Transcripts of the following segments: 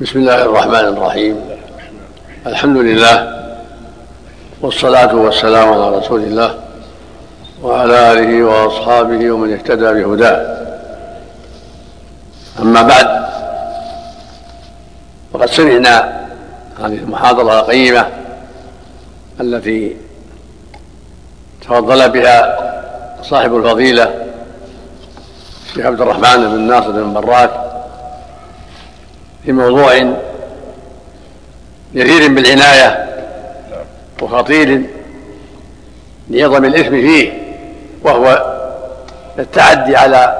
بسم الله الرحمن الرحيم. الحمد لله والصلاة والسلام على رسول الله وعلى آله وأصحابه ومن اهتدى بهداه. أما بعد فقد سمعنا هذه المحاضرة القيمة التي تفضل بها صاحب الفضيلة الشيخ عبد الرحمن بن ناصر بن براك في موضوع جدير بالعناية وخطير لعظم الإثم فيه وهو التعدي على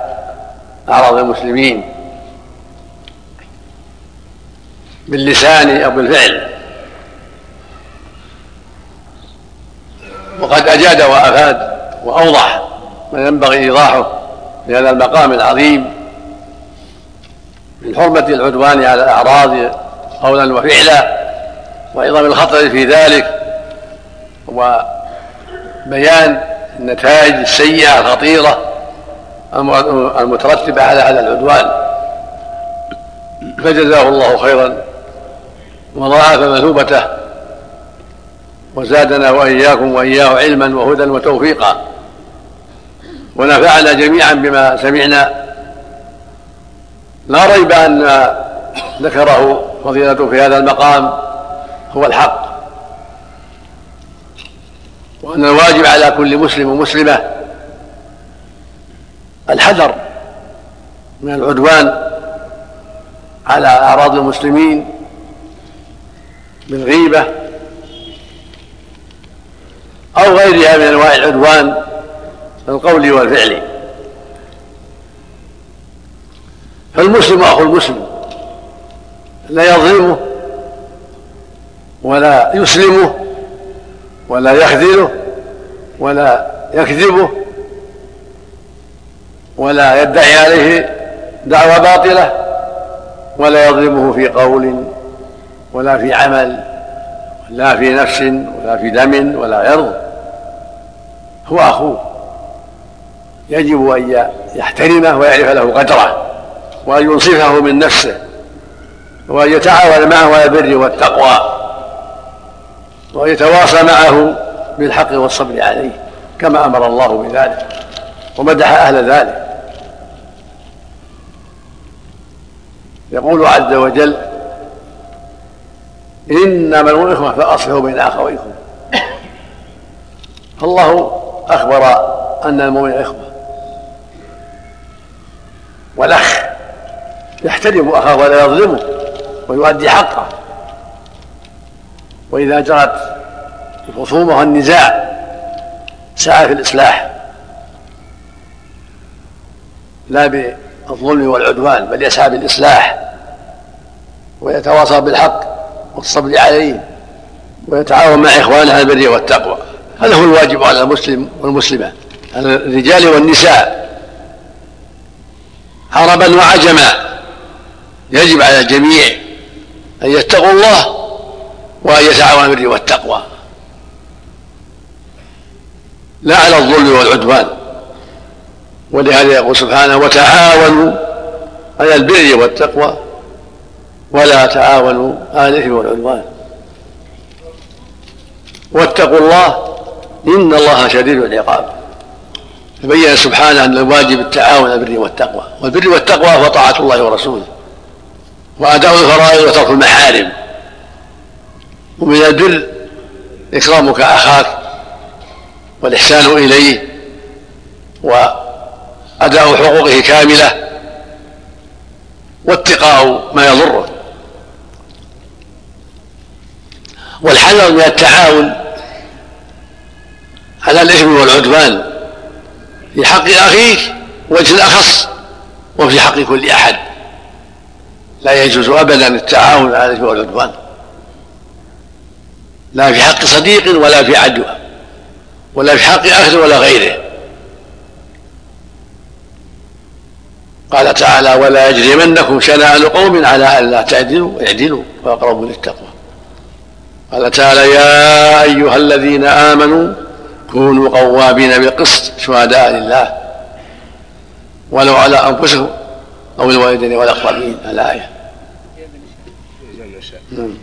أعراض المسلمين باللسان أو بالفعل. وقد أجاد وأفاد وأوضح ما ينبغي إيضاحه في هذا المقام العظيم من حرمة العدوان على الأعراض قولا وفعلا وعظم الخطر في ذلك وبيان النتائج السيئة الخطيرة المترتبة على هذا العدوان. فجزاه الله خيرا وضاعف مثوبته وزادنا وإياكم وإياه علما وهدى وتوفيقا ونفعنا جميعا بما سمعنا. لا ريب أن ذكره فضيلته في هذا المقام هو الحق وأن الواجب على كل مسلم ومسلمة الحذر من العدوان على أعراض المسلمين بالغيبة أو غيرها من أنواع العدوان القولي والفعلي فالمسلم أخو المسلم. لا يظلمه ولا يسلمه ولا يخذله ولا يكذبه ولا يدعي عليه دعوى باطلة ولا يظلمه في قول ولا في عمل لا في نفس ولا في دم ولا عرض هو أخوه. يجب أن يحترمه ويعرف له قدره. وأن ينصفه من نفسه وأن يتعاون معه على البر والتقوى وأن يتواصى معه بالحق والصبر عليه كما أمر الله بذلك ومدح أهل ذلك. يقول عز وجل إنما الإخوة فأصلحوا بين أخويكم. فالله أخبر أن المؤمن إخوة والأخ يحترم أخاه ولا يظلمه ويؤدي حقه. وإذا جرت الخصومه والنزاع سعى في الإصلاح. لا بالظلم والعدوان بل يسعى بالإصلاح ويتواصى بالحق والصبر عليه ويتعاون مع إخوانه على البر والتقوى. هذا هو الواجب على المسلم والمسلمة على الرجال والنساء. عربا وعجما. يجب على الجميع أن يتقوا الله وأن يتعاونوا بالبر والتقوى. لا على الظلم والعدوان. ولهذا يقول سبحانه وتعاونوا على البر والتقوى ولا تعاونوا على الإثم والعدوان. واتقوا الله إن الله شديد العقاب. فبين سبحانه أن الواجب التعاون على البر والتقوى. والبر والتقوى هو طاعة الله ورسوله. وأداء الفرائض وترك المحارم. ومن البر إكرامك أخاك والإحسان إليه وأداء حقوقه كاملة واتقاء ما يضره. والحذر من التعاون على الإثم والعدوان في حق أخيك وجه الأخص وفي حق كل أحد. لا يجوز ابدا التعاون على الاثم والعدوان لا في حق صديق ولا في عدو ولا في حق اخ ولا غيره. قال تعالى ولا يجرمنكم شنآن قوم على ان لا تعدلوا اعدلوا وأقربوا للتقوى. قال تعالى يا أيها الذين آمنوا كونوا قوابين بالقسط شهداء لله ولو على أنفسكم أو الوالدين والأقربين. الآية نعم.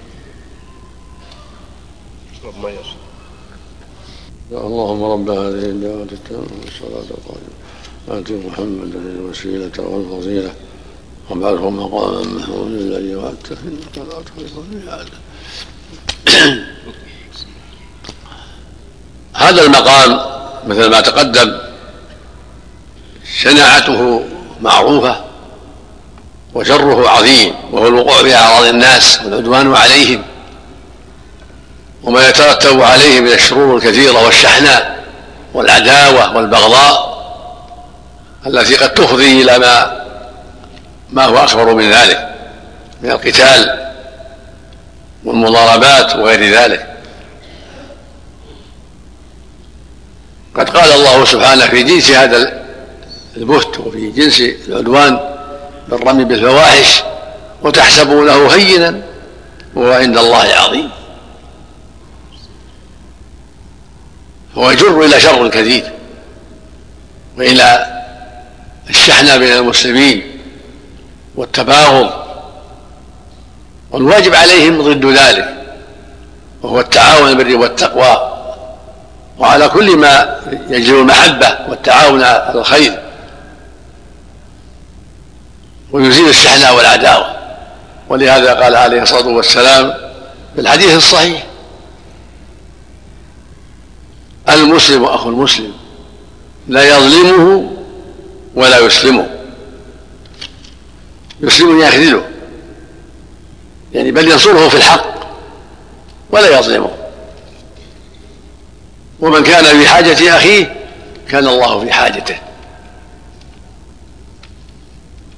اللهم رب هذه الدعوة التامة والصلاة القائمة. آت محمدا الوسيلة والفضيلة. وابعثه مقاما محمود الذي وعدته إنك لا تخلف الميعاد. هذا المقام مثل ما تقدم شناعته معروفة. وشره عظيم وهو الوقوع في أعراض الناس والعدوان عليهم وما يترتب عليه من الشرور الكثيرة والشحناء والعداوة والبغضاء التي قد تفضي إلى ما ما هو أكبر من ذلك من القتال والمضاربات وغير ذلك. قد قال الله سبحانه في جنس هذا البهت وفي جنس العدوان بالرمي بالفواحش وتحسبونه هينا وهو عند الله عظيم. هو يجر إلى شر كثير وإلى الشحنة بين المسلمين والتباغض والواجب عليهم ضد ذلك وهو التعاون بالبر والتقوى وعلى كل ما يجلب المحبة والتعاون على الخير. ويزيل الشحناء والعداوة. ولهذا قال عليه الصلاة والسلام في الحديث الصحيح المسلم أخو المسلم لا يظلمه ولا يسلمه. يسلم يخذله. يعني بل ينصره في الحق ولا يظلمه. ومن كان في حاجة أخيه كان الله في حاجته.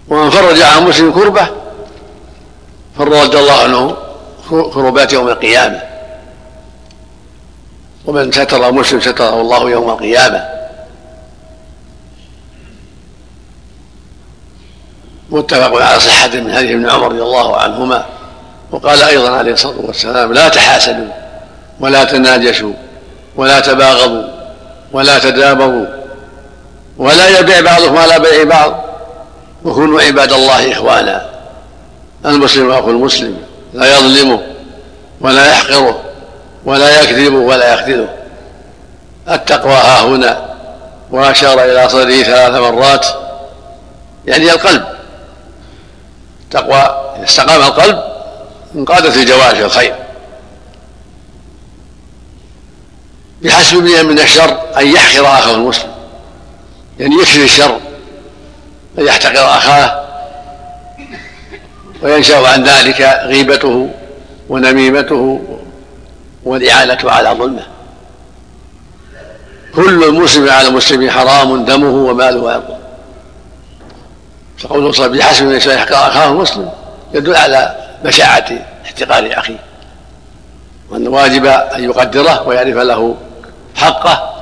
ومن فرج عن مسلم كربة فرج الله عنه كربات يوم القيامة. ومن ستر مسلم ستره الله يوم القيامة. متفق على صحة من حديث ابن عمر رضي الله عنهما وقال أيضا عليه الصلاة والسلام لا تحاسدوا ولا تناجشوا ولا تباغضوا ولا تدابروا ولا يبيع بعضكم على بيع بعض. وكونوا عباد الله إخوانا. المسلم أخو المسلم. لا يظلمه ولا يحقره ولا يكذبه ولا يخذله التقوى ها هنا. وأشار إلى صدره ثلاث مرات. يعني القلب. تقوى. إذا استقام القلب انقادت الجوارح الخير. بحسب من الشر أن يحقر أخاه المسلم. يعني يكفي الشر. يحتقر أخاه وينشأ عن ذلك غيبته ونميمته والإعانة على ظلمه. كل المسلم على المسلم حرام دمه وماله وعرضه فقوله صلى الله عليه وسلم بحسب أخاه المسلم يدل على بشاعة احتقار أخيه. وأن الواجب أن يقدره ويعرف له حقه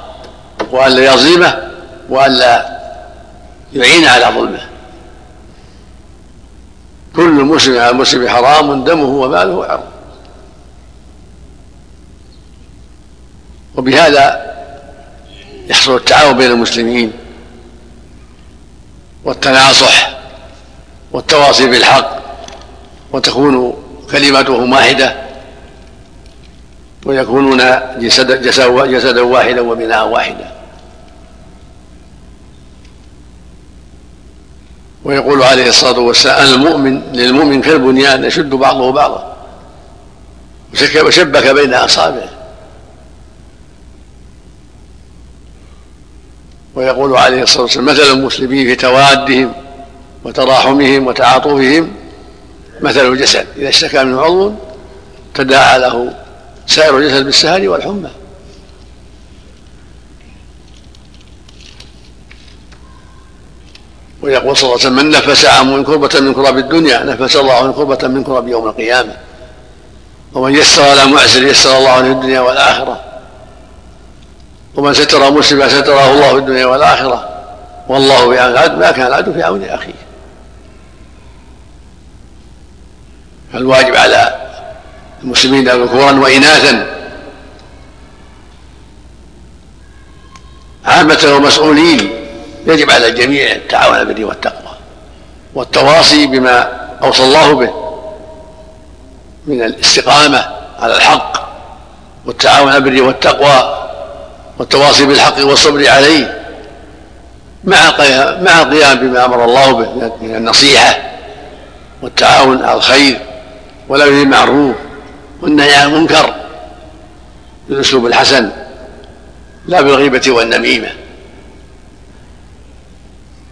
وأن لا يظلمه وأن لا يعين على ظلمه. كل مسلم على المسلم حرام دمه وماله وعرضه وبهذا يحصل التعاون بين المسلمين والتناصح والتواصي بالحق وتكون كلمتهم واحدة ويكونون جسدا جسدا واحدا وبناء واحدا. ويقول عليه الصلاة والسلام المؤمن للمؤمن كالبنيان يشد بعضه بعضا وشبك بين أصابعه. ويقول عليه الصلاة والسلام مثل المسلمين في توادهم وتراحمهم وتعاطفهم مثل الجسد. إذا اشتكى من عضو تداعى له سائر الجسد بالسهر والحمى. ويقول صلى الله عليه وسلم من نفس عن من كربة من كرب الدنيا نفس الله عنه كربة من كرب يوم القيامة. ومن يسر على معسر يسر الله عنه الدنيا والآخرة. ومن ستر مسلما ستره الله في الدنيا والآخرة. والله في عون العبد ما كان العبد في عون أخيه. فالواجب على المسلمين ذكورا وإناثا. عامة ومسؤولين. يجب على الجميع التعاون البر والتقوى والتواصي بما أوصى الله به من الاستقامة على الحق والتعاون على البر والتقوى والتواصي بالحق والصبر عليه مع مع القيام بما أمر الله به من النصيحة والتعاون على الخير والأمر بالمعروف والنهي عن المنكر بالأسلوب الحسن لا بالغيبة والنميمة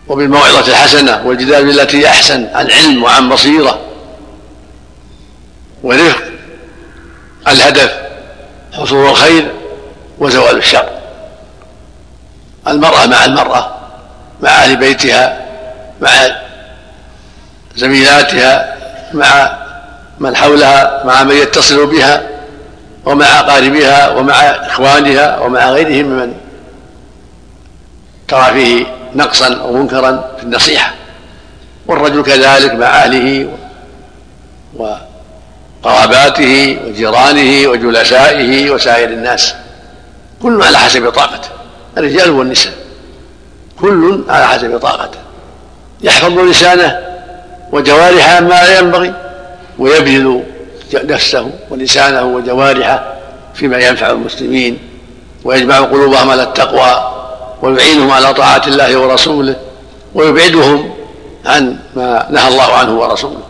وبالموعظة الحسنة والجدال بالتي أحسن عن علم وعن بصيرة ورفق الهدف حصول الخير وزوال الشر. المرأة مع المرأة مع أهل بيتها مع زميلاتها مع من حولها مع من يتصل بها ومع أقاربها ومع إخوانها ومع غيرهم ممن ترى فيه نقصا أو منكرا في النصيحة. والرجل كذلك مع أهله وقراباته وجيرانه وجلسائه وسائر الناس. كل على حسب طاقته. الرجال والنساء. كل على حسب طاقته. يحفظ لسانه وجوارحه ما لا ينبغي ويبذل نفسه ولسانه وجوارحه فيما ينفع المسلمين ويجمع قلوبهم على التقوى ويعينهم على طاعة الله ورسوله ويبعدهم عن ما نهى الله عنه ورسوله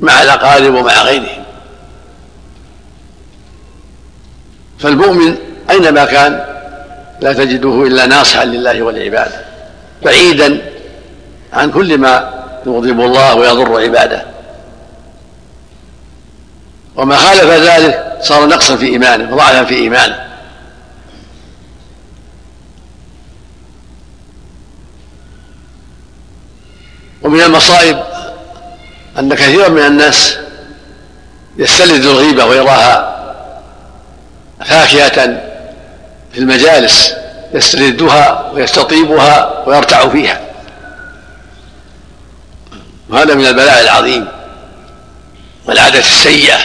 مع الأقارب ومع غيرهم. فالمؤمن أينما كان لا تجده إلا ناصحا لله والعباد بعيدا عن كل ما يغضب الله ويضر عباده. وما خالف ذلك صار نقصا في إيمانه وضعفا في إيمانه. ومن المصائب أن كثيرا من الناس يستلذ الغيبة ويراها فاكهة في المجالس يستردها ويستطيبها ويرتع فيها. وهذا من البلاء العظيم والعادة السيئة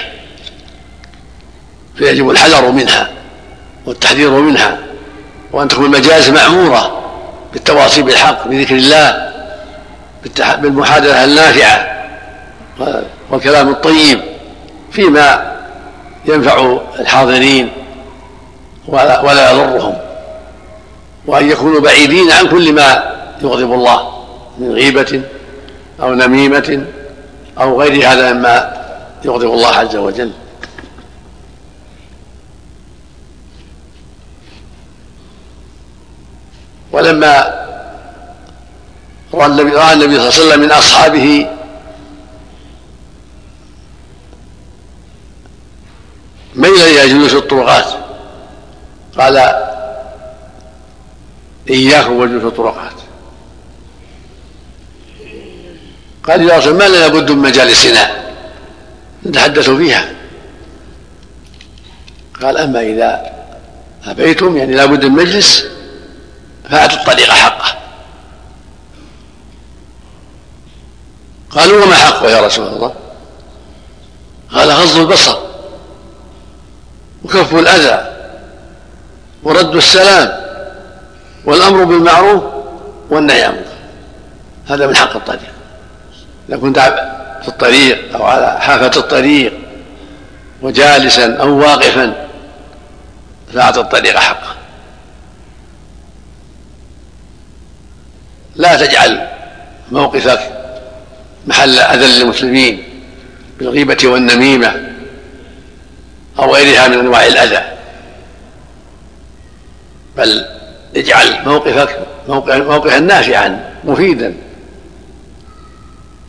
فيجب الحذر منها والتحذير منها وأن تكون المجالس معمورة بالتواصي بالحق بذكر الله بالمحادثة النافعة والكلام الطيب فيما ينفع الحاضرين ولا, يضرهم وأن يكونوا بعيدين عن كل ما يغضب الله من غيبة أو نميمة أو غير هذا مما يغضب الله عز وجل. ولما رأى النبي صلى الله عليه وسلم من أصحابه. ميلا إلى جلوس الطرقات؟ قال إياكم وجلوس الطرقات. قال يا رسول ما لنا بد من مجالسنا؟ نتحدث فيها. قال أما إذا أبيتم يعني لا بد من مجلس فأتوا الطريق حقه. قالوا وما حقه يا رسول الله؟ قال غض البصر وكف الأذى ورد السلام والأمر بالمعروف والنهي عن هذا من حق الطريق. إذا كنت في الطريق أو على حافة الطريق وجالسا أو واقفا فأعط الطريق حقه. لا تجعل موقفك محل أذى للمسلمين بالغيبة والنميمة أو غيرها من أنواع الأذى. بل اجعل موقفك موقفا نافعا مفيدا.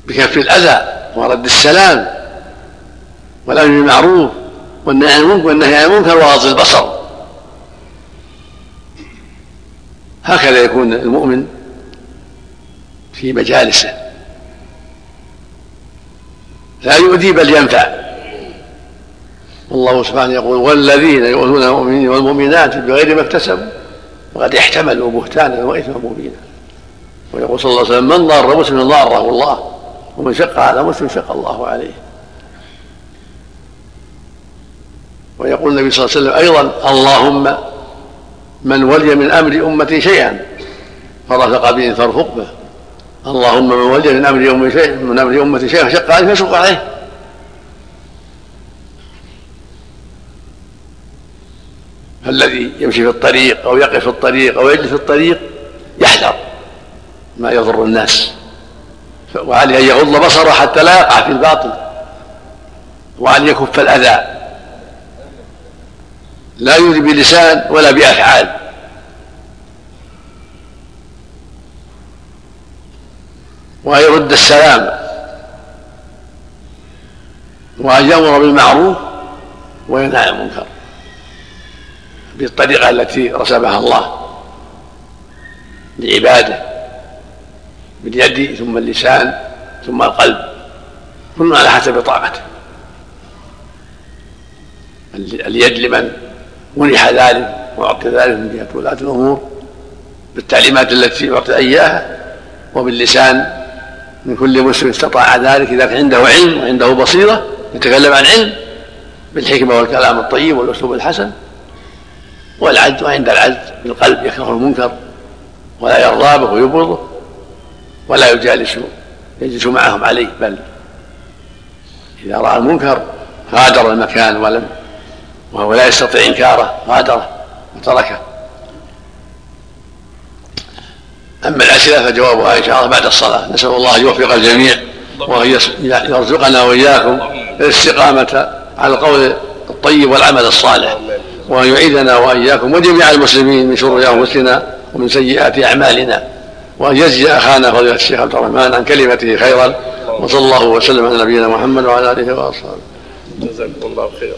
بكف الأذى ورد السلام والأمر بالمعروف والنهي عن المنكر والنهي عن المنكر وغض البصر. هكذا يكون المؤمن في مجالسه. لا يؤذي بل ينفع. والله سبحانه يقول والذين يؤذون المؤمنين والمؤمنات بغير ما اكتسبوا وقد احتملوا بهتانا وإثما مبينا. ويقول صلى الله عليه وسلم من ضار مسلم ضاره الله ومن شق على مسلم شق الله عليه. ويقول النبي صلى الله عليه وسلم أيضا اللهم من ولي من أمر أمتي شيئا فرفق به فارفق به اللهم من وجد نعم من أمر يوم شيء من نعم أمر امه شيء شق عليه فشق عليه. فالذي يمشي في الطريق أو يقف في الطريق أو يجلس في الطريق يحذر ما يضر الناس. وعليه أن يغض بصره حتى لا يقع في الباطل. وأن يكف الأذى. لا يؤذي بلسان ولا بأفعال. وأن يرد السلام وأن يأمر بالمعروف وينهى عن المنكر بالطريقة التي رسمها الله لعباده باليد ثم اللسان ثم القلب كل على حسب طاقته. اليد لمن منح ذلك وأعطي ذلك من جهة ولاة الأمور بالتعليمات التي أعطي إياها وباللسان من كل مسلم استطاع ذلك إذا كان عنده علم وعنده بصيرة يتكلم عن علم بالحكمة والكلام الطيب والأسلوب الحسن. والعجز وعند العجز بالقلب يكره المنكر ولا يرضى به ويبغضه ولا يجالس يجلس معهم عليه بل إذا رأى المنكر غادر المكان ولم وهو لا يستطيع إنكاره غادره وتركه. أما الأسئلة فجوابها إن شاء الله بعد الصلاة. نسأل الله أن يوفق الجميع وأن يرزقنا وإياكم الاستقامة على القول الطيب والعمل الصالح وأن يعيذنا وإياكم وجميع المسلمين من شرور أنفسنا ومن سيئات أعمالنا وأن يجزي أخانا فضيلة الشيخ عبد الرحمن عن كلمته خيرا وصلى الله وسلم على نبينا محمد وعلى آله وأصحابه. جزاكم الله خيرا.